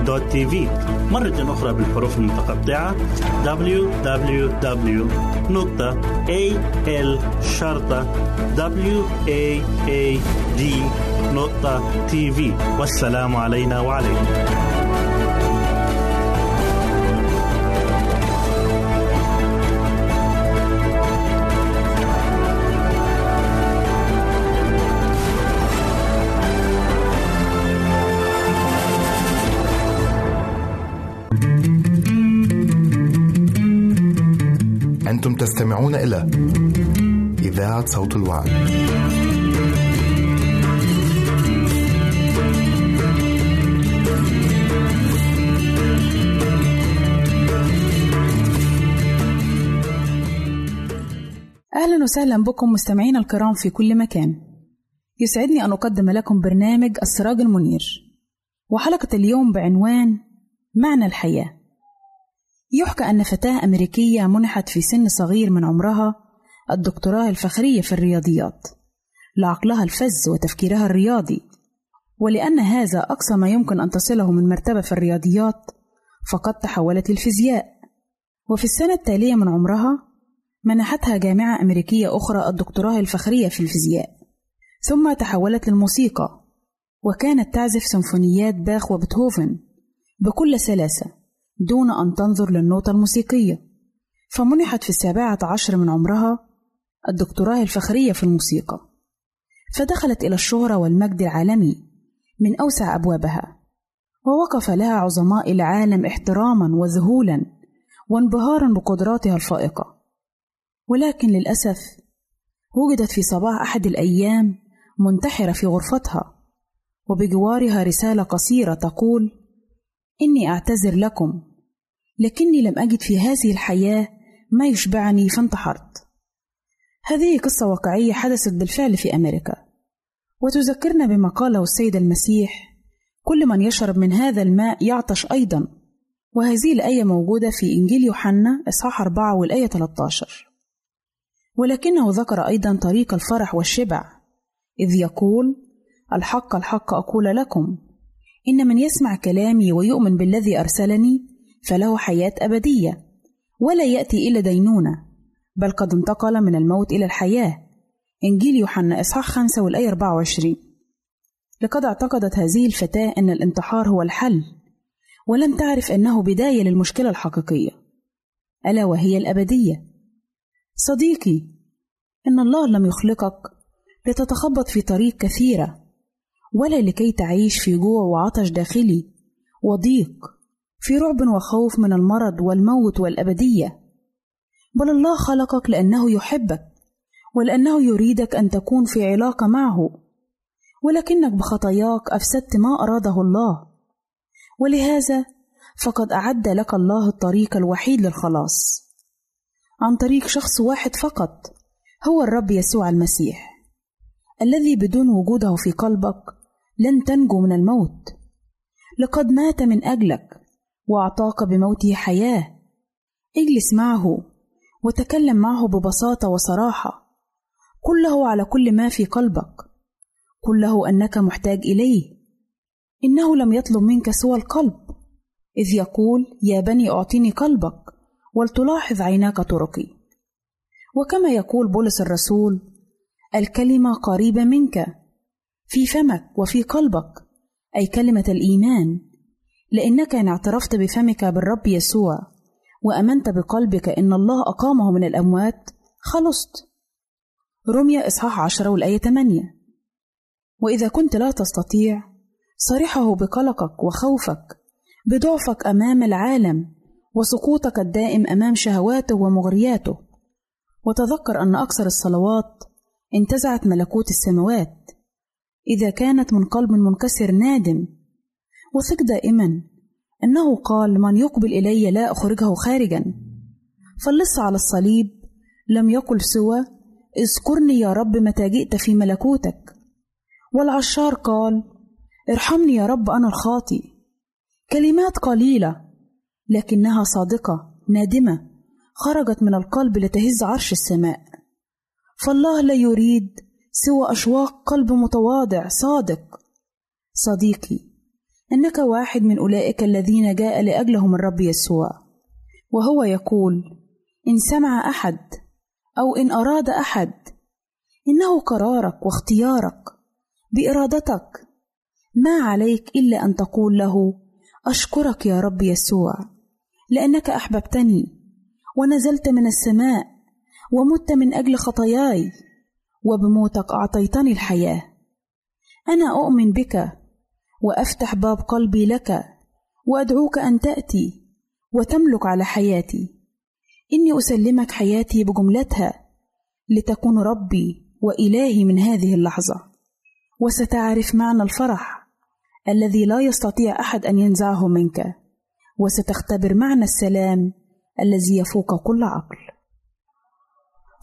www.al-waad.tv مرة أخرى بالحروف المتقطعة. www.al-waad.tv والسلام علينا وعليكم. تستمعون إلى إذاعة صوت الوعد. أهلا وسهلا بكم مستمعينا الكرام في كل مكان. يسعدني أن أقدم لكم برنامج السراج المنير. وحلقة اليوم بعنوان معنى الحياة. يحكى أن فتاة أمريكية منحت في سن صغير من عمرها الدكتوراه الفخرية في الرياضيات لعقلها الفز وتفكيرها الرياضي. ولأن هذا أقصى ما يمكن أن تصله من مرتبة في الرياضيات فقد تحولت للفيزياء. وفي السنة التالية من عمرها منحتها جامعة أمريكية أخرى الدكتوراه الفخرية في الفيزياء. ثم تحولت للموسيقى وكانت تعزف سيمفونيات باخ وبيتهوفن بكل سلاسة. دون أن تنظر للنوتة الموسيقية. فمنحت في السابعة عشر من عمرها الدكتوراه الفخرية في الموسيقى. فدخلت إلى الشهرة والمجد العالمي من أوسع أبوابها ووقف لها عظماء العالم احتراما وذهولا وانبهارا بقدراتها الفائقة. ولكن للأسف وجدت في صباح أحد الأيام منتحرة في غرفتها وبجوارها رسالة قصيرة تقول إني أعتذر لكم لكني لم أجد في هذه الحياة ما يشبعني فانتحرت. هذه قصة واقعية حدثت بالفعل في أمريكا، وتذكرنا بما قاله السيد المسيح: كل من يشرب من هذا الماء يعطش أيضا، وهذه الآية موجودة في إنجيل يوحنا إصحاح 4 والآية 13. ولكنه ذكر أيضا طريق الفرح والشبع، إذ يقول: الحق الحق أقول لكم إن من يسمع كلامي ويؤمن بالذي أرسلني فله حياة أبدية ولا يأتي إلى دينونة بل قد انتقل من الموت إلى الحياة. إنجيل يوحنا إصحاح 5 والآية 24 لقد اعتقدت هذه الفتاة أن الانتحار هو الحل ولم تعرف أنه بداية للمشكلة الحقيقية. ألا وهي الأبدية؟ صديقي إن الله لم يخلقك لتتخبط في طريق كثيرة ولا لكي تعيش في جوع وعطش داخلي وضيق في رعب وخوف من المرض والموت والأبدية. بل الله خلقك لأنه يحبك ولأنه يريدك أن تكون في علاقة معه. ولكنك بخطاياك أفسدت ما أراده الله. ولهذا فقد أعد لك الله الطريق الوحيد للخلاص. عن طريق شخص واحد فقط هو الرب يسوع المسيح الذي بدون وجوده في قلبك لن تنجو من الموت. لقد مات من أجلك وأعطاك بموته حياة. اجلس معه وتكلم معه ببساطة وصراحة. كله على كل ما في قلبك. كله أنك محتاج إليه. إنه لم يطلب منك سوى القلب. إذ يقول يا بني أعطني قلبك ولتلاحظ عيناك طرقي. وكما يقول بولس الرسول الكلمة قريبة منك في فمك وفي قلبك أي كلمة الإيمان. لأنك إن اعترفت بفمك بالرب يسوع وأمنت بقلبك إن الله أقامه من الأموات خلصت. رمية إصحاح عشرة والآية 8 وإذا كنت لا تستطيع صرحه بقلقك وخوفك بضعفك أمام العالم وسقوطك الدائم أمام شهواته ومغرياته. وتذكر أن أكثر الصلوات انتزعت ملكوت السماوات إذا كانت من قلب منكسر نادم. وثق دائما أنه قال من يقبل إلي لا أخرجه خارجا. فاللص على الصليب لم يقل سوى اذكرني يا رب متى جئت في ملكوتك. والعشار قال ارحمني يا رب أنا الخاطي كلمات قليلة لكنها صادقة نادمة خرجت من القلب لتهز عرش السماء. فالله لا يريد سوى أشواق قلب متواضع صادق. صديقي إنك واحد من أولئك الذين جاء لأجلهم الرب يسوع. وهو يقول إن سمع أحد أو إن أراد أحد إنه قرارك واختيارك بإرادتك. ما عليك إلا أن تقول له أشكرك يا رب يسوع لأنك أحببتني ونزلت من السماء ومت من أجل خطاياي وبموتك أعطيتني الحياة. أنا أؤمن بك وأفتح باب قلبي لك وأدعوك أن تأتي وتملك على حياتي. إني أسلمك حياتي بجملتها لتكون ربي وإلهي من هذه اللحظة. وستعرف معنى الفرح الذي لا يستطيع أحد أن ينزعه منك. وستختبر معنى السلام الذي يفوق كل عقل.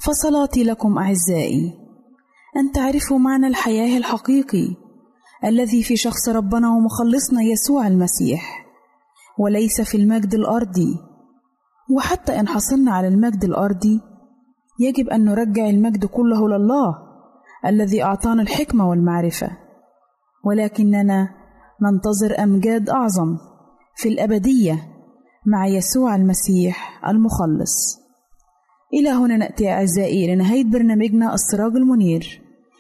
فصلاتي لكم أعزائي أن تعرفوا معنى الحياة الحقيقي الذي في شخص ربنا ومخلصنا يسوع المسيح. وليس في المجد الأرضي. وحتى إن حصلنا على المجد الأرضي يجب أن نرجع المجد كله لله الذي أعطانا الحكمة والمعرفة. ولكننا ننتظر أمجاد أعظم في الأبدية مع يسوع المسيح المخلص. إلى هنا نأتي أعزائي لنهاية برنامجنا السراج المنير.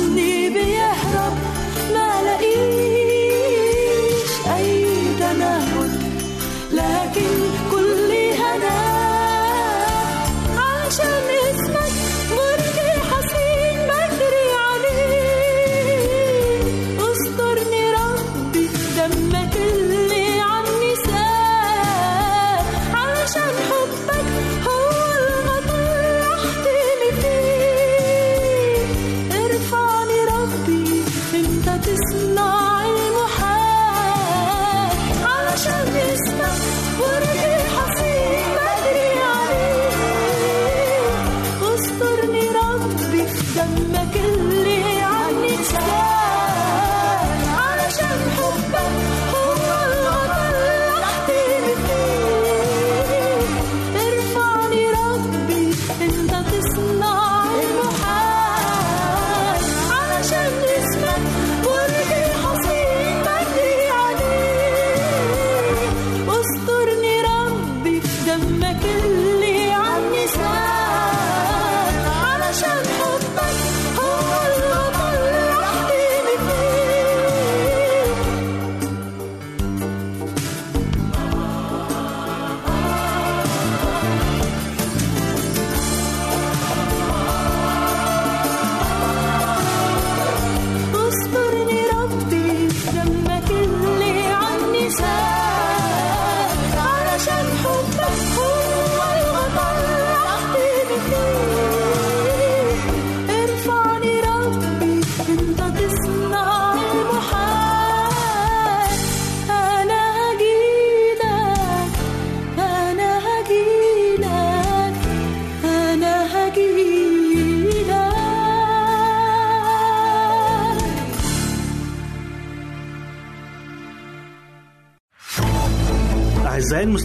انت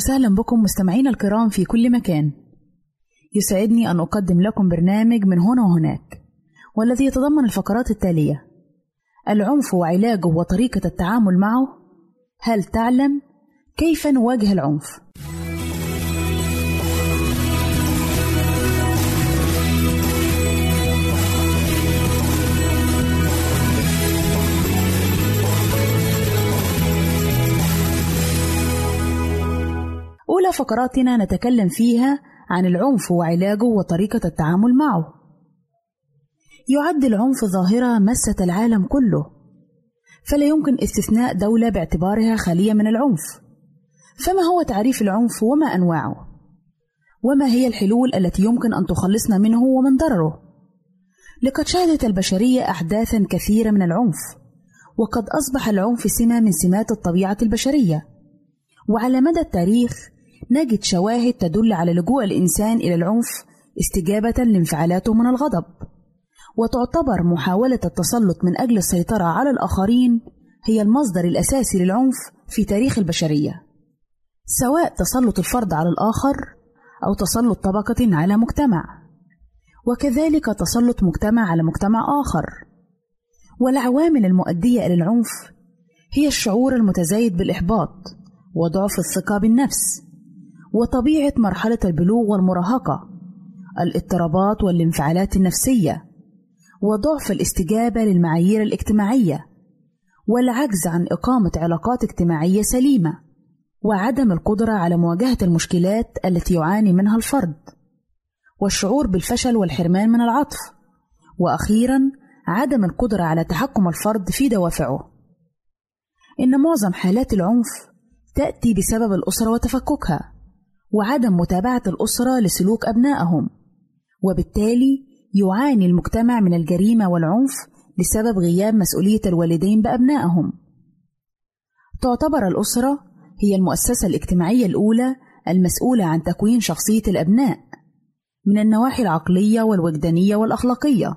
وسهلا بكم مستمعينا الكرام في كل مكان يسعدني أن أقدم لكم برنامج من هنا وهناك والذي يتضمن الفقرات التالية العنف وعلاجه وطريقة التعامل معه هل تعلم كيف نواجه العنف؟ فقراتنا نتكلم فيها عن العنف وعلاجه وطريقة التعامل معه. يعد العنف ظاهرة مست العالم كله، فلا يمكن استثناء دولة باعتبارها خالية من العنف. فما هو تعريف العنف وما أنواعه؟ وما هي الحلول التي يمكن أن تخلصنا منه ومن ضرره؟ لقد شهدت البشرية أحداثا كثيرة من العنف، وقد أصبح العنف سمة من سمات الطبيعة البشرية. وعلى مدى التاريخ نجد شواهد تدل على لجوء الإنسان إلى العنف استجابة لانفعالاته من الغضب. وتعتبر محاولة التسلط من أجل السيطرة على الآخرين هي المصدر الأساسي للعنف في تاريخ البشرية سواء تسلط الفرد على الآخر أو تسلط طبقة على مجتمع. وكذلك تسلط مجتمع على مجتمع آخر. والعوامل المؤدية إلى العنف هي الشعور المتزايد بالإحباط وضعف الثقة بالنفس. وطبيعة مرحلة البلوغ والمراهقة الاضطرابات والانفعالات النفسية وضعف الاستجابة للمعايير الاجتماعية والعجز عن إقامة علاقات اجتماعية سليمة وعدم القدرة على مواجهة المشكلات التي يعاني منها الفرد والشعور بالفشل والحرمان من العطف وأخيرا عدم القدرة على تحكم الفرد في دوافعه. إن معظم حالات العنف تأتي بسبب الأسرة وتفككها. وعدم متابعة الأسرة لسلوك أبنائهم وبالتالي يعاني المجتمع من الجريمة والعنف بسبب غياب مسؤولية الوالدين بأبنائهم. تعتبر الأسرة هي المؤسسة الاجتماعية الأولى المسؤولة عن تكوين شخصية الأبناء من النواحي العقلية والوجدانية والأخلاقية.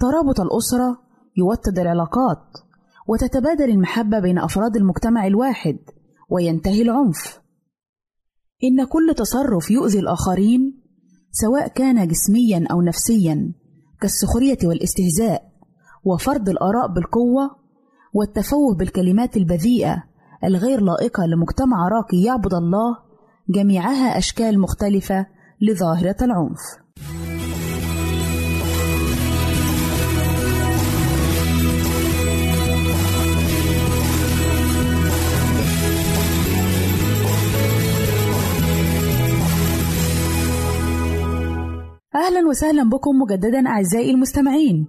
ترابط الأسرة يوطد العلاقات وتتبادل المحبة بين أفراد المجتمع الواحد وينتهي العنف. إن كل تصرف يؤذي الآخرين سواء كان جسميا أو نفسيا كالسخرية والاستهزاء وفرض الآراء بالقوة والتفوه بالكلمات البذيئة الغير لائقة لمجتمع راقي يعبد الله جميعها أشكال مختلفة لظاهرة العنف. أهلا وسهلا بكم مجددا أعزائي المستمعين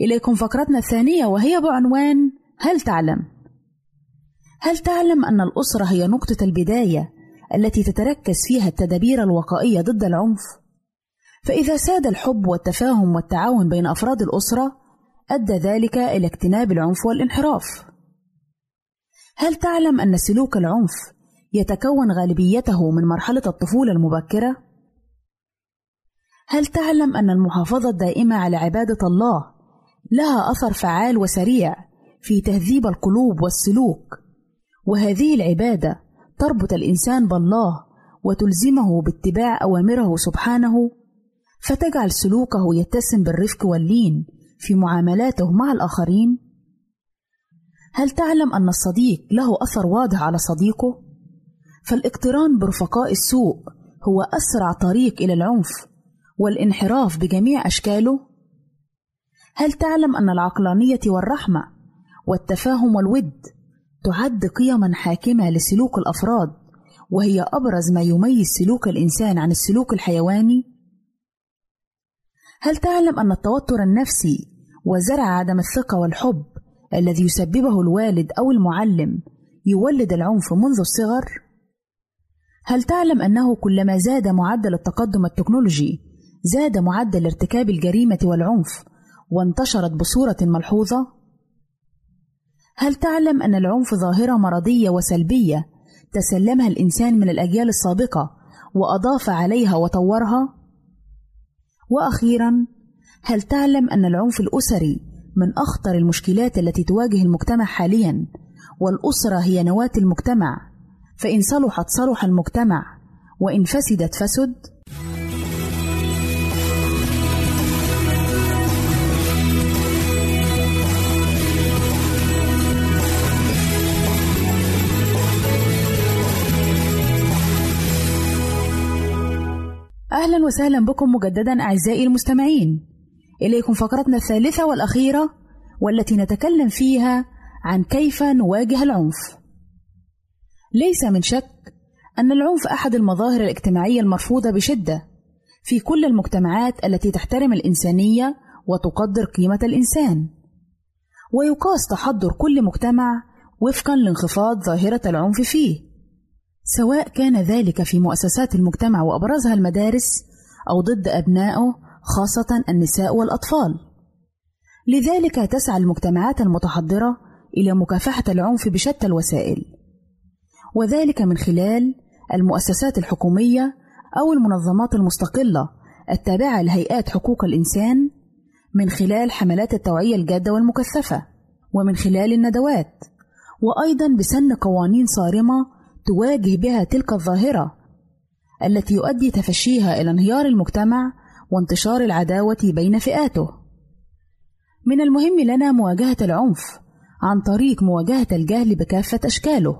إليكم فقرتنا الثانية وهي بعنوان هل تعلم؟ هل تعلم أن الأسرة هي نقطة البداية التي تتركز فيها التدابير الوقائية ضد العنف؟ فإذا ساد الحب والتفاهم والتعاون بين أفراد الأسرة أدى ذلك إلى اجتناب العنف والانحراف. هل تعلم أن سلوك العنف يتكون غالبيته من مرحلة الطفولة المبكرة؟ هل تعلم أن المحافظة الدائمة على عبادة الله لها أثر فعال وسريع في تهذيب القلوب والسلوك، وهذه العبادة تربط الإنسان بالله وتلزمه باتباع أوامره سبحانه، فتجعل سلوكه يتسم بالرفق واللين في معاملاته مع الآخرين؟ هل تعلم أن الصديق له أثر واضح على صديقه؟ فالاقتران برفقاء السوء هو أسرع طريق إلى العنف والانحراف بجميع أشكاله؟ هل تعلم أن العقلانية والرحمة والتفاهم والود تعد قيما حاكمة لسلوك الأفراد وهي أبرز ما يميز سلوك الإنسان عن السلوك الحيواني؟ هل تعلم أن التوتر النفسي وزرع عدم الثقة والحب الذي يسببه الوالد أو المعلم يولد العنف منذ الصغر؟ هل تعلم أنه كلما زاد معدل التقدم التكنولوجي زاد معدل ارتكاب الجريمة والعنف وانتشرت بصورة ملحوظة؟ هل تعلم أن العنف ظاهرة مرضية وسلبية تسلمها الإنسان من الأجيال السابقة وأضاف عليها وطورها؟ وأخيرا هل تعلم أن العنف الأسري من أخطر المشكلات التي تواجه المجتمع حاليا والأسرة هي نواة المجتمع فإن صلحت صلح المجتمع وإن فسدت فسد؟ أهلا وسهلا بكم مجددا أعزائي المستمعين. إليكم فقرتنا الثالثة والأخيرة والتي نتكلم فيها عن كيف نواجه العنف. ليس من شك أن العنف أحد المظاهر الاجتماعية المرفوضة بشدة في كل المجتمعات التي تحترم الإنسانية وتقدر قيمة الإنسان. ويقاس تحضر كل مجتمع وفقا لانخفاض ظاهرة العنف فيه. سواء كان ذلك في مؤسسات المجتمع وأبرزها المدارس أو ضد أبنائه خاصة النساء والأطفال. لذلك تسعى المجتمعات المتحضرة إلى مكافحة العنف بشتى الوسائل، وذلك من خلال المؤسسات الحكومية أو المنظمات المستقلة التابعة لهيئات حقوق الإنسان، من خلال حملات التوعية الجادة والمكثفة، ومن خلال الندوات، وأيضا بسن قوانين صارمة تواجه بها تلك الظاهرة التي يؤدي تفشيها إلى انهيار المجتمع وانتشار العداوة بين فئاته. من المهم لنا مواجهة العنف عن طريق مواجهة الجهل بكافة أشكاله،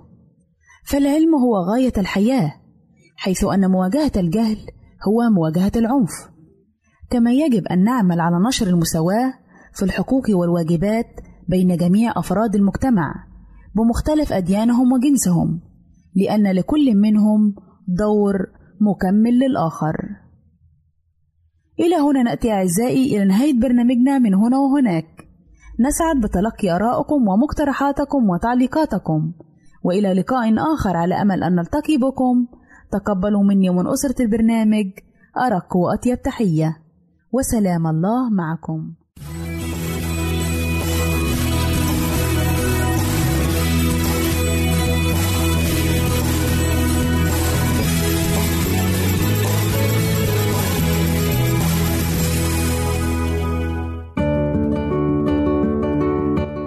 فالعلم هو غاية الحياة، حيث أن مواجهة الجهل هو مواجهة العنف، كما يجب أن نعمل على نشر المساواة في الحقوق والواجبات بين جميع أفراد المجتمع بمختلف أديانهم وجنسهم، لأن لكل منهم دور مكمل للآخر. إلى هنا نأتي أعزائي إلى نهاية برنامجنا من هنا وهناك. نسعد بتلقي آرائكم ومقترحاتكم وتعليقاتكم، وإلى لقاء آخر على أمل أن نلتقي بكم. تقبلوا مني ومن أسرة البرنامج أرق وأطيب تحية، وسلام الله معكم.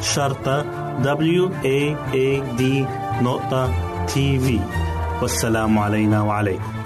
شرطة W A A D نقطة تي في والسلام علينا وعليكم.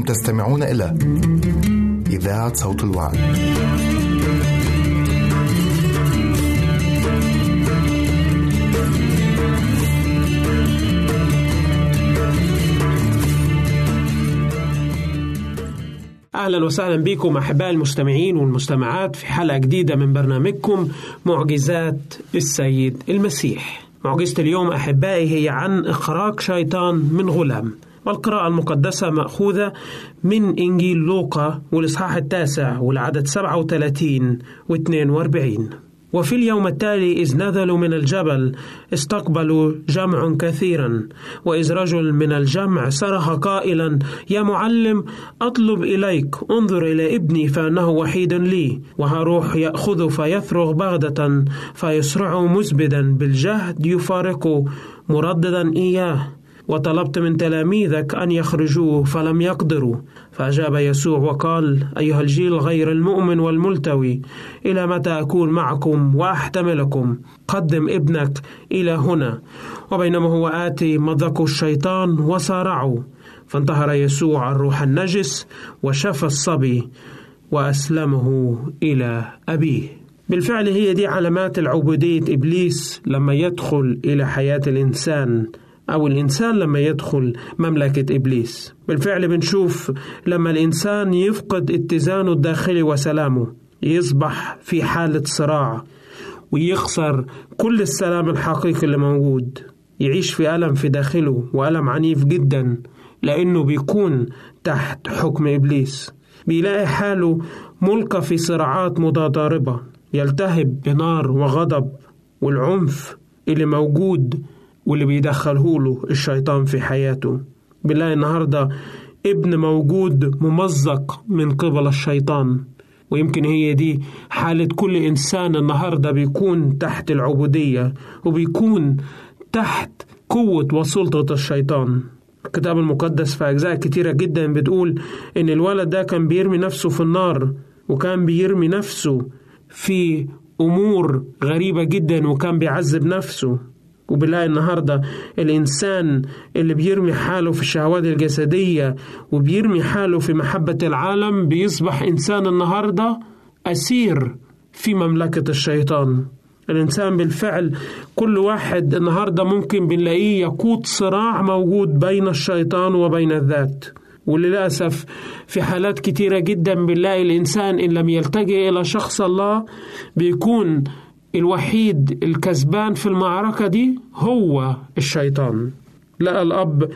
أنتم تستمعون إلى إذاعة صوت الوعد. أهلا وسهلا بكم أحباء المستمعين والمستمعات في حلقة جديدة من برنامجكم معجزات السيد المسيح. معجزة اليوم أحبائي هي عن إخراج شيطان من غلام. والقراءة المقدسة مأخوذة من إنجيل لوقا والإصحاح التاسع والعدد 37 و 42 وفي اليوم التالي إذ نزلوا من الجبل استقبلوا جمع كثيرا وإذ رجل من الجمع صرخ قائلا يا معلم أطلب إليك انظر إلى ابني فأنه وحيد لي. وهروح يأخذ فيثرغ بغدة فيسرع مزبدا بالجهد يفارقه مرددا إياه. وطلبت من تلاميذك أن يخرجوه فلم يقدروا. فأجاب يسوع وقال أيها الجيل غير المؤمن والملتوي إلى متى أكون معكم وأحتملكم؟ قدم ابنك إلى هنا. وبينما هو آتي مضكوا الشيطان وصارعوا فانتهر يسوع الروح النجس وشفى الصبي وأسلمه إلى أبيه. بالفعل هي دي علامات العبودية إبليس لما يدخل إلى حياة الإنسان. أو الإنسان لما يدخل مملكة إبليس. بالفعل بنشوف لما الإنسان يفقد اتزانه الداخلي وسلامه يصبح في حالة صراع ويخسر كل السلام الحقيقي اللي موجود. يعيش في ألم في داخله وألم عنيف جدا لأنه بيكون تحت حكم إبليس. بيلاقي حاله ملقى في صراعات متضاربة يلتهب بنار وغضب والعنف اللي موجود واللي بيدخله له الشيطان في حياته. بنلاقي النهاردة ابن موجود ممزق من قبل الشيطان. ويمكن هي دي حالة كل إنسان النهاردة بيكون تحت العبودية وبيكون تحت قوة وسلطة الشيطان. الكتاب المقدس في أجزاء كتيرة جدا بتقول إن الولد ده كان بيرمي نفسه في النار وكان بيرمي نفسه في أمور غريبة جدا وكان بيعذب نفسه. وبنلاقي النهارده الإنسان اللي بيرمي حاله في الشهوات الجسدية وبيرمي حاله في محبة العالم بيصبح إنسان النهارده أسير في مملكة الشيطان. الإنسان بالفعل كل واحد النهارده ممكن بنلاقيه يقود صراع موجود بين الشيطان وبين الذات. وللأسف في حالات كتيرة جدا بنلاقي الإنسان إن لم يلتجئ إلى شخص الله بيكون الوحيد الكسبان في المعركة دي هو الشيطان. لقى الأب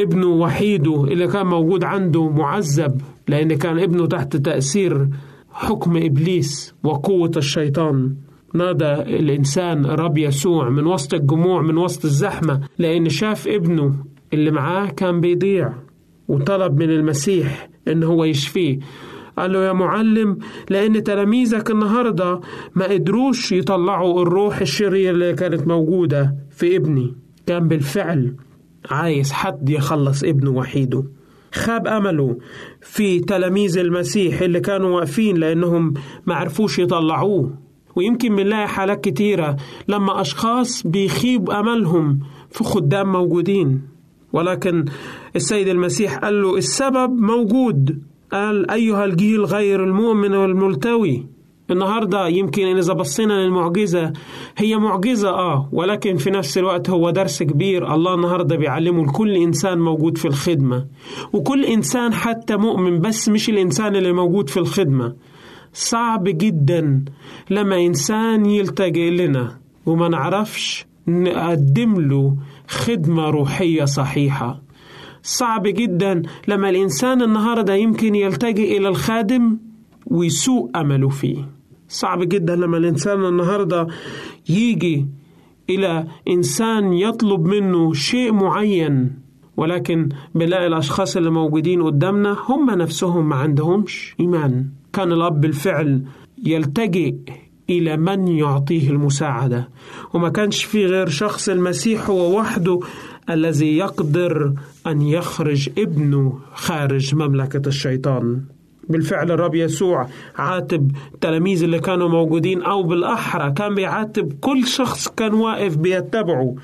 ابنه وحيده اللي كان موجود عنده معذب لأن كان ابنه تحت تأثير حكم إبليس وقوة الشيطان. نادى الإنسان رب يسوع من وسط الجموع من وسط الزحمة لأن شاف ابنه اللي معاه كان بيضيع وطلب من المسيح إن هو يشفيه. قال له يا معلم لأن تلاميذك النهاردة ما قدروش يطلعوا الروح الشريرة اللي كانت موجودة في ابني. كان بالفعل عايز حد يخلص ابنه وحيده. خاب أمله في تلاميذ المسيح اللي كانوا واقفين لأنهم ما عرفوش يطلعوه. ويمكن بنلاقي حالات كتيرة لما أشخاص بيخيب أملهم في خدام موجودين. ولكن السيد المسيح قال له السبب موجود. قال أيها الجيل غير المؤمن والملتوي النهاردة يمكن إذا بصينا للمعجزة. هي معجزة آه ولكن في نفس الوقت هو درس كبير. الله النهاردة بيعلمه لكل إنسان موجود في الخدمة وكل إنسان حتى مؤمن بس مش الإنسان اللي موجود في الخدمة. صعب جدا لما إنسان يلتجئ لنا وما نعرفش نقدم له خدمة روحية صحيحة. صعب جدا. لما الإنسان النهاردة يمكن يلتجئ إلى الخادم ويسوء أمله فيه. صعب جدا لما الإنسان النهاردة يجي إلى إنسان يطلب منه شيء معين ولكن بنلاقي الأشخاص اللي موجودين قدامنا هم نفسهم ما عندهمش إيمان. كان الأب بالفعل يلتجئ إلى من يعطيه المساعدة وما كانش في غير شخص المسيح هو وحده الذي يقدر أن يخرج ابنه خارج مملكة الشيطان. بالفعل الرب يسوع عاتب التلاميذ اللي كانوا موجودين أو بالأحرى كان بيعاتب كل شخص كان واقف بيتبعه.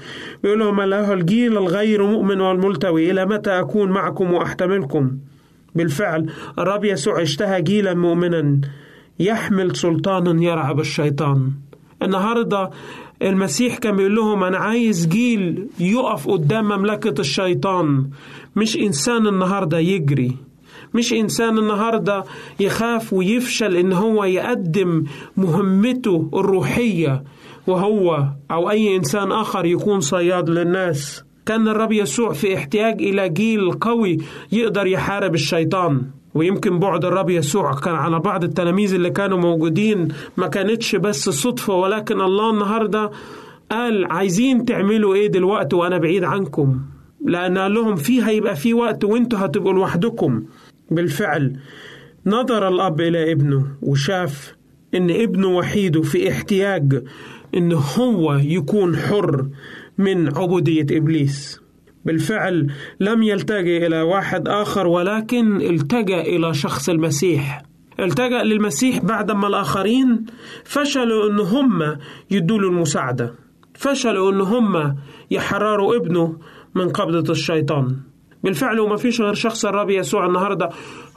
بيقول لهم له الجيل الغير مؤمن والملتوي إلى متى أكون معكم وأحتملكم؟ بالفعل الرب يسوع اشتهى جيلا مؤمنا يحمل سلطانا يرعب الشيطان. النهارده المسيح كان بيقول لهم أنا عايز جيل يقف قدام مملكة الشيطان. مش إنسان النهارده يجري. مش إنسان النهاردة يخاف ويفشل إن هو يقدم مهمته الروحية وهو أو أي إنسان آخر يكون صياد للناس. كان الرب يسوع في احتياج إلى جيل قوي يقدر يحارب الشيطان. ويمكن بعد الرب يسوع كان على بعض التلاميذ اللي كانوا موجودين ما كانتش بس صدفة ولكن الله النهاردة قال عايزين تعملوا إيه دلوقتي وأنا بعيد عنكم؟ لأن قال لهم في هيبقى في وقت وإنتوا هتبقوا لوحدكم. بالفعل نظر الأب إلى ابنه وشاف إن ابنه وحيده في احتياج إن هو يكون حر من عبودية إبليس. بالفعل لم يلتجئ إلى واحد آخر ولكن التجا إلى شخص المسيح. التجا للمسيح بعدما الآخرين فشلوا إن هم يدوا له المساعدة. فشلوا إن هم يحرروا ابنه من قبضة الشيطان. بالفعل وما فيش غير شخص الرب يسوع النهارده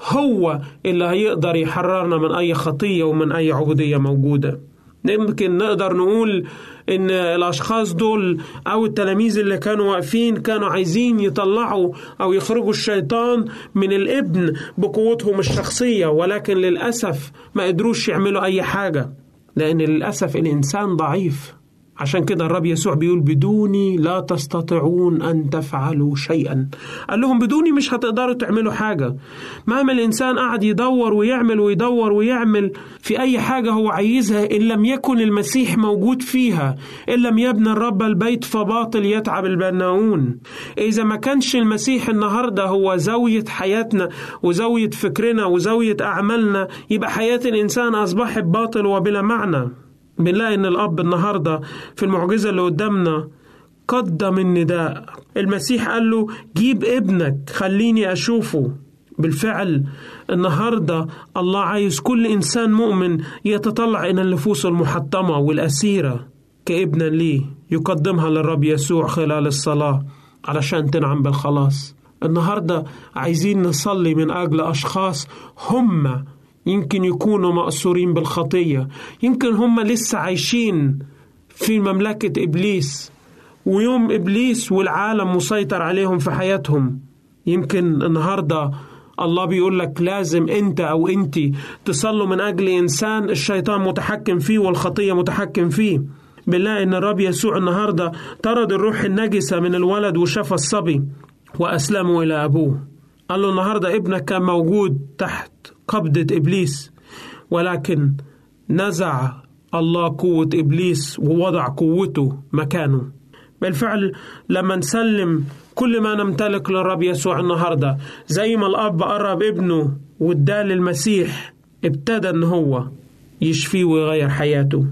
هو اللي هيقدر يحررنا من أي خطية ومن أي عبودية موجودة. يمكن نقدر نقول إن الأشخاص دول أو التلاميذ اللي كانوا واقفين كانوا عايزين يطلعوا أو يخرجوا الشيطان من الابن بقوتهم الشخصية ولكن للأسف ما قدروش يعملوا أي حاجة لأن للأسف الإنسان ضعيف. عشان كده الرب يسوع بيقول بدوني لا تستطيعون أن تفعلوا شيئا. قال لهم بدوني مش هتقدروا تعملوا حاجة. مهما الإنسان قعد يدور ويعمل ويدور ويعمل في أي حاجة هو عايزها إن لم يكن المسيح موجود فيها إن لم يبنى الرب البيت فباطل يتعب البناؤون. إذا ما كانش المسيح النهاردة هو زاوية حياتنا وزاوية فكرنا وزاوية أعمالنا يبقى حياة الإنسان أصبحت باطل وبلا معنى. بنلاقي إن الأب النهارده في المعجزة اللي قدامنا قدم النداء. المسيح قال له جيب ابنك خليني أشوفه. بالفعل النهارده الله عايز كل إنسان مؤمن يتطلع إلى النفوس المحطمة والأسيرة كابنا ليه يقدمها للرب يسوع خلال الصلاة علشان تنعم بالخلاص. النهارده عايزين نصلي من أجل أشخاص هم يمكن يكونوا مأسورين بالخطية. يمكن هم لسه عايشين في مملكة إبليس. ويوم إبليس والعالم مسيطر عليهم في حياتهم. يمكن النهاردة الله بيقول لك لازم أنت أو أنت تصلوا من أجل إنسان الشيطان متحكم فيه والخطية متحكم فيه. بنلاقي إن الرب يسوع النهاردة طرد الروح النجسة من الولد وشفى الصبي وأسلمه إلى أبوه. قال له النهاردة ابنك كان موجود تحت. قبضة إبليس ولكن نزع الله قوة إبليس ووضع قوته مكانه. بالفعل لما نسلم كل ما نمتلك للرب يسوع النهاردة. زي ما الأب قرب ابنه واداه للمسيح ابتدى إن هو يشفيه ويغير حياته.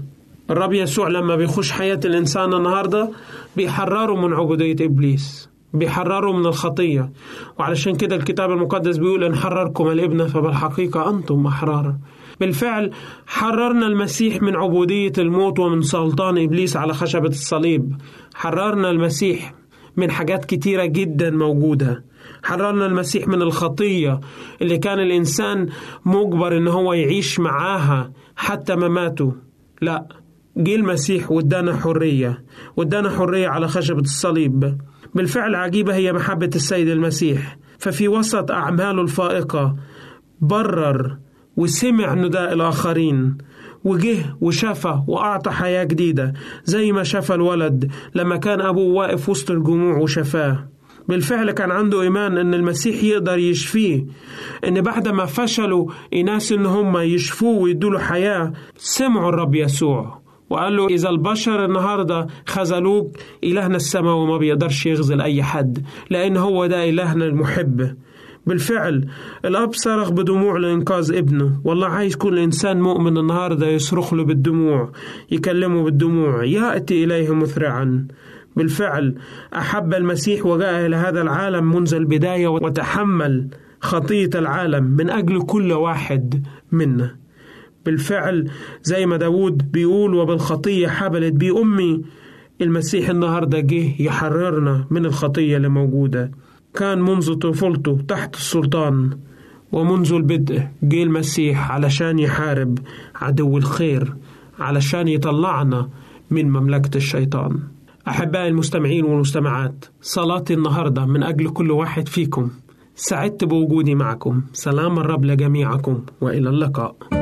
الرب يسوع لما بيخش حياة الإنسان النهاردة بيحرره من عبودية إبليس. بيحرروا من الخطية. وعلشان كده الكتاب المقدس بيقول إن حرركم الابن فبالحقيقة أنتم أحرار بالفعل حررنا المسيح من عبودية الموت ومن سلطان إبليس على خشبة الصليب. حررنا المسيح من حاجات كتيرة جدا موجودة. حررنا المسيح من الخطية اللي كان الإنسان مجبر إن هو يعيش معاها حتى مماته لا جه المسيح وادانا حرية وادانا حرية على خشبة الصليب. بالفعل عجيبة هي محبة السيد المسيح. ففي وسط أعماله الفائقة برر وسمع نداء الآخرين وجه وشفى وأعطى حياة جديدة زي ما شفى الولد لما كان أبوه واقف وسط الجموع وشفاه. بالفعل كان عنده إيمان إن المسيح يقدر يشفيه إن بعد ما فشلوا ناس إن هم يشفوه ويدوا حياة سمعوا الرب يسوع. وقال له إذا البشر النهاردة خذلوك إلهنا السماء وما بيقدرش يخذل أي حد لأن هو ده إلهنا المحب. بالفعل الأب صرخ بدموع لإنقاذ ابنه. والله عايز كل إنسان مؤمن النهاردة يصرخ له بالدموع يكلمه بالدموع يأتي إليه مسرعا بالفعل أحب المسيح وجاء إلى هذا العالم منذ البداية وتحمل خطية العالم من أجل كل واحد منا بالفعل زي ما داود بيقول وبالخطية حبلت بي أمي المسيح النهاردة جه يحررنا من الخطية اللي موجودة. كان منذ طفولته تحت السلطان ومنذ البدء جه المسيح علشان يحارب عدو الخير علشان يطلعنا من مملكة الشيطان. أحبائي المستمعين والمستمعات صلاتي النهاردة من أجل كل واحد فيكم. سعدت بوجودي معكم. سلام الرب لجميعكم وإلى اللقاء.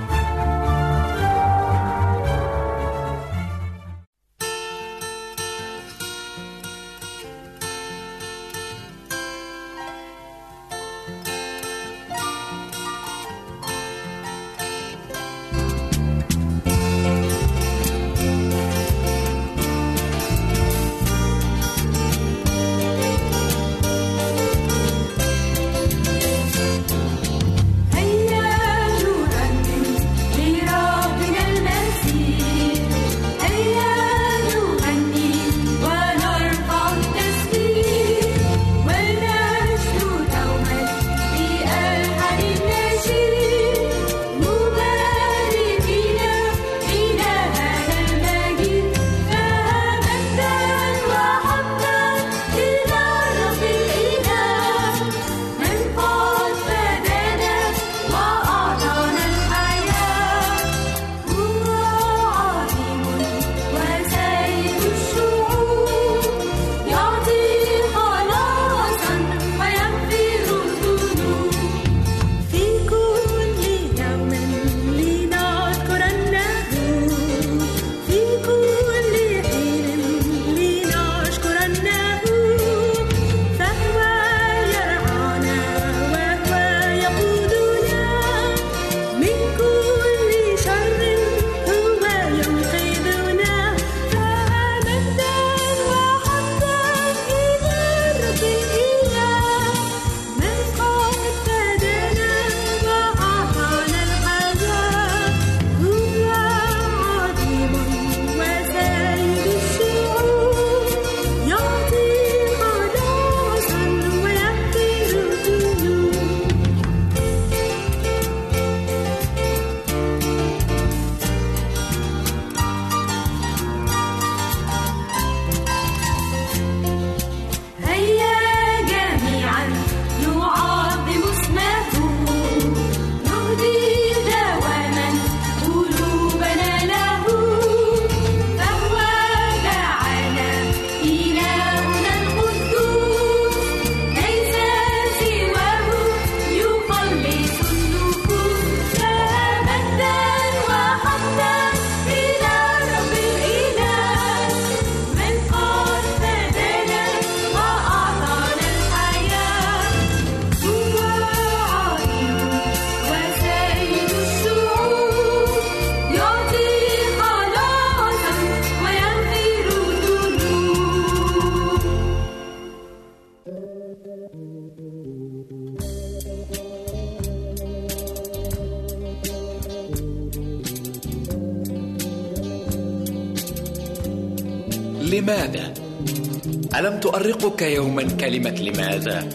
تؤرقك يوما كلمة لماذا؟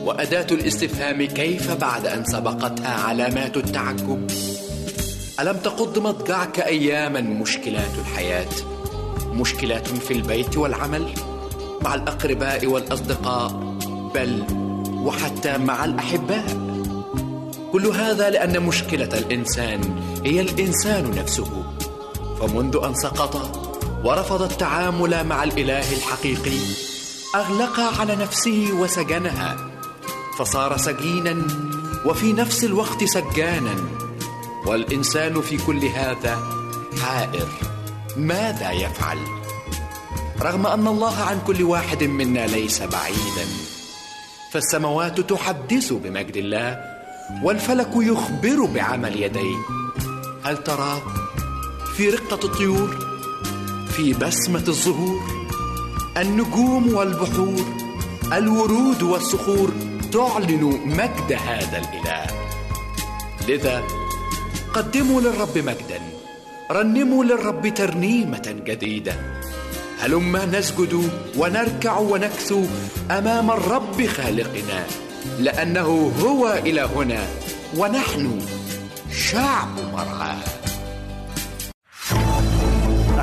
وأداة الاستفهام كيف بعد أن سبقتها علامات التعجب؟ ألم تقض مضجعك أياما مشكلات الحياة؟ مشكلات في البيت والعمل؟ مع الأقرباء والأصدقاء؟ بل وحتى مع الأحباء؟ كل هذا لأن مشكلة الإنسان هي الإنسان نفسه. فمنذ أن سقط ورفض التعامل مع الإله الحقيقي اغلق على نفسه وسجنها فصار سجينا وفي نفس الوقت سجانا. والإنسان في كل هذا حائر. ماذا يفعل؟ رغم أن الله عن كل واحد منا ليس بعيدا. فالسماوات تحدث بمجد الله والفلك يخبر بعمل يديه. هل ترى في رقة الطيور في بسمة الزهور؟ النجوم والبحور الورود والصخور تعلن مجد هذا الإله. لذا قدموا للرب مجدا رنموا للرب ترنيمة جديدة. هلما نسجد ونركع ونكثو أمام الرب خالقنا لأنه هو إلهنا ونحن شعب مرعاه.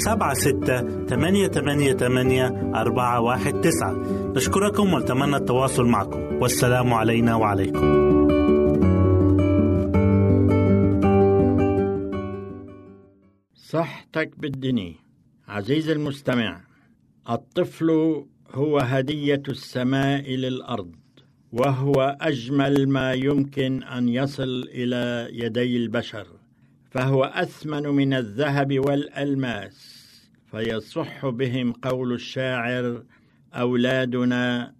سبعة ستة ثمانية ثمانية ثمانية أربعة واحد تسعة. نشكركم ونتمنى التواصل معكم. والسلام علينا وعليكم. صحتك بالدني عزيزي المستمع الطفل هو هدية السماء للأرض وهو أجمل ما يمكن أن يصل إلى يدي البشر. فهو أثمن من الذهب والألماس فيصح بهم قول الشاعر أولادنا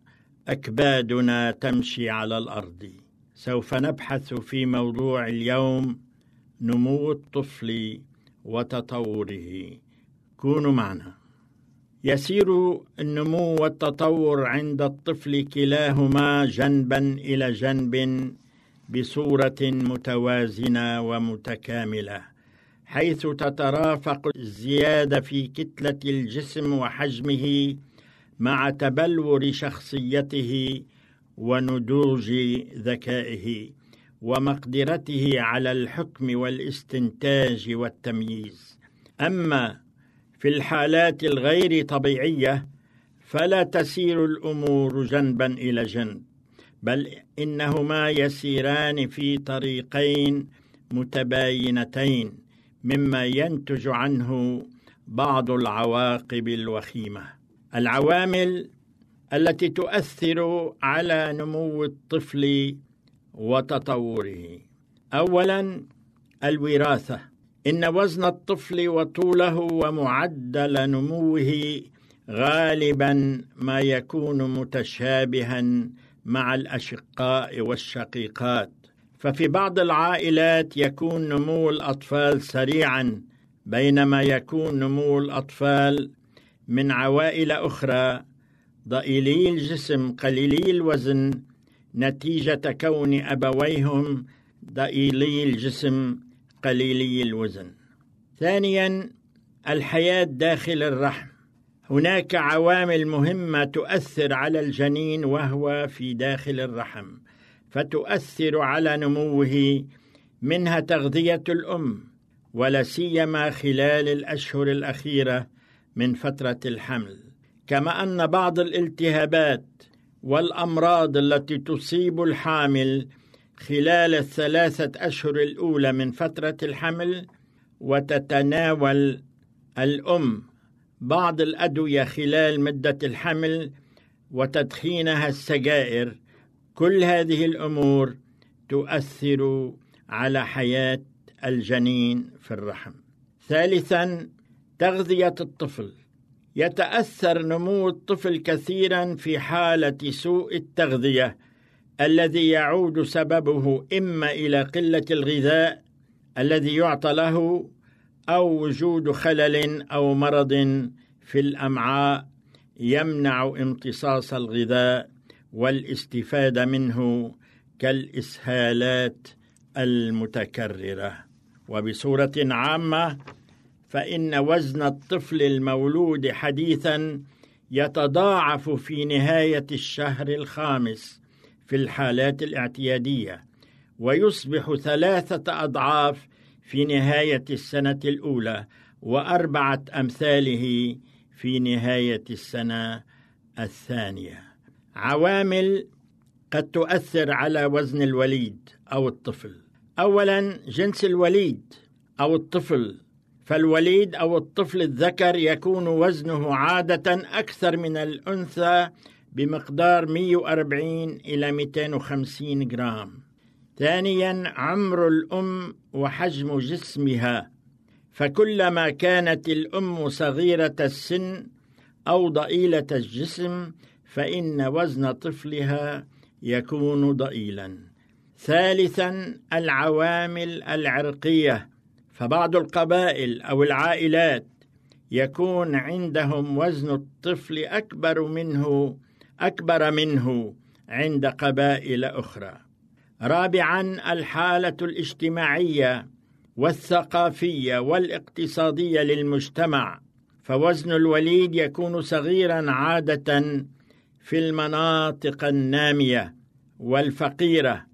أكبادنا تمشي على الأرض. سوف نبحث في موضوع اليوم نمو الطفل وتطوره. كونوا معنا. يسير النمو والتطور عند الطفل كلاهما جنبا إلى جنب بصورة متوازنة ومتكاملة حيث تترافق الزيادة في كتلة الجسم وحجمه مع تبلور شخصيته ونضوج ذكائه ومقدرته على الحكم والاستنتاج والتمييز. أما في الحالات الغير طبيعية فلا تسير الأمور جنبا إلى جنب. بل إنهما يسيران في طريقين متباينتين مما ينتج عنه بعض العواقب الوخيمة. العوامل التي تؤثر على نمو الطفل وتطوره. اولا الوراثة. إن وزن الطفل وطوله ومعدل نموه غالبا ما يكون متشابها مع الأشقاء والشقيقات. ففي بعض العائلات يكون نمو الأطفال سريعا بينما يكون نمو الأطفال من عوائل أخرى ضئيلي الجسم قليلي الوزن. نتيجة كون أبويهم ضئيلي الجسم قليلي الوزن. ثانيا الحياة داخل الرحم. هناك عوامل مهمة تؤثر على الجنين وهو في داخل الرحم فتؤثر على نموه منها تغذية الأم ولا سيما خلال الأشهر الأخيرة من فترة الحمل. كما أن بعض الالتهابات والأمراض التي تصيب الحامل خلال الثلاثة أشهر الأولى من فترة الحمل وتتناول الأم بعض الأدوية خلال مدة الحمل وتدخينها السجائر كل هذه الأمور تؤثر على حياة الجنين في الرحم. ثالثا تغذية الطفل يتأثر نمو الطفل كثيرا في حالة سوء التغذية الذي يعود سببه إما إلى قلة الغذاء الذي يعطى له أو وجود خلل أو مرض في الأمعاء يمنع امتصاص الغذاء والاستفادة منه كالإسهالات المتكررة. وبصورة عامة فإن وزن الطفل المولود حديثا يتضاعف في نهاية الشهر الخامس في الحالات الاعتيادية ويصبح ثلاثة أضعاف في نهاية السنة الأولى وأربعة أمثاله في نهاية السنة الثانية. عوامل قد تؤثر على وزن الوليد أو الطفل. أولا جنس الوليد أو الطفل. فالوليد أو الطفل الذكر يكون وزنه عادة أكثر من الأنثى بمقدار 140 إلى 250 جرام. ثانيا عمر الأم وحجم جسمها فكلما كانت الأم صغيرة السن أو ضئيلة الجسم فإن وزن طفلها يكون ضئيلا. ثالثا العوامل العرقية فبعض القبائل أو العائلات يكون عندهم وزن الطفل أكبر منه أكبر منه عند قبائل أخرى. رابعا الحالة الاجتماعية والثقافية والاقتصادية للمجتمع. فوزن الوليد يكون صغيرا عادة في المناطق النامية والفقيرة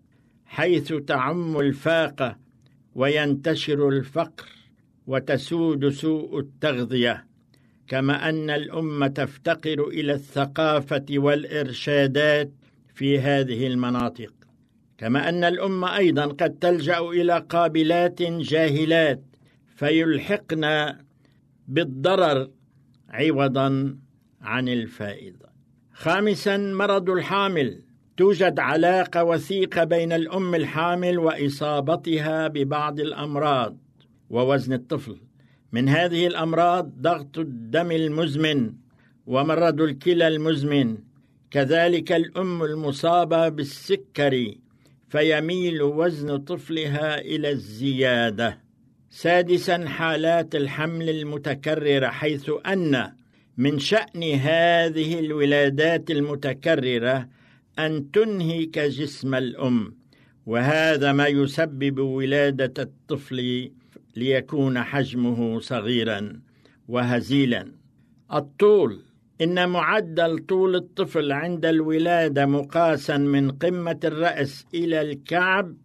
حيث تعم الفاقه وينتشر الفقر وتسود سوء التغذية. كما أن الأمة تفتقر إلى الثقافة والإرشادات في هذه المناطق. كما أن الامه أيضا قد تلجأ إلى قابلات جاهلات فيلحقن بالضرر عوضا عن الفائده خامسا مرض الحامل. توجد علاقة وثيقة بين الأم الحامل وإصابتها ببعض الأمراض ووزن الطفل. من هذه الأمراض ضغط الدم المزمن ومرض الكلى المزمن. كذلك الأم المصابة بالسكري فيميل وزن طفلها إلى الزيادة. سادسا حالات الحمل المتكررة حيث أن من شأن هذه الولادات المتكررة أن تنهك جسم الأم. وهذا ما يسبب ولادة الطفل ليكون حجمه صغيرا وهزيلا. الطول إن معدل طول الطفل عند الولادة مقاسا من قمة الرأس إلى الكعب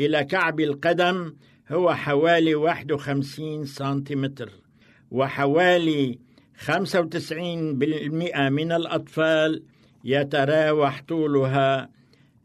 إلى كعب القدم هو حوالي 51 سنتيمتر وحوالي 95% من الأطفال يتراوح طولها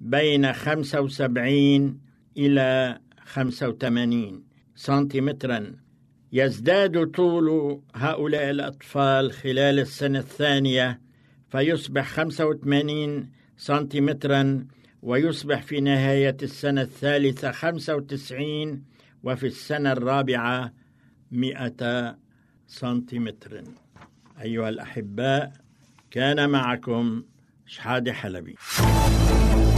بين 75 إلى 85 سنتيمترا. يزداد طول هؤلاء الأطفال خلال السنة الثانية فيصبح 85 سنتيمترا ويصبح في نهاية السنة الثالثة 95 وفي السنة الرابعة 100 سنتيمتر. أيها الأحباء كان معكم شحادة حلبي.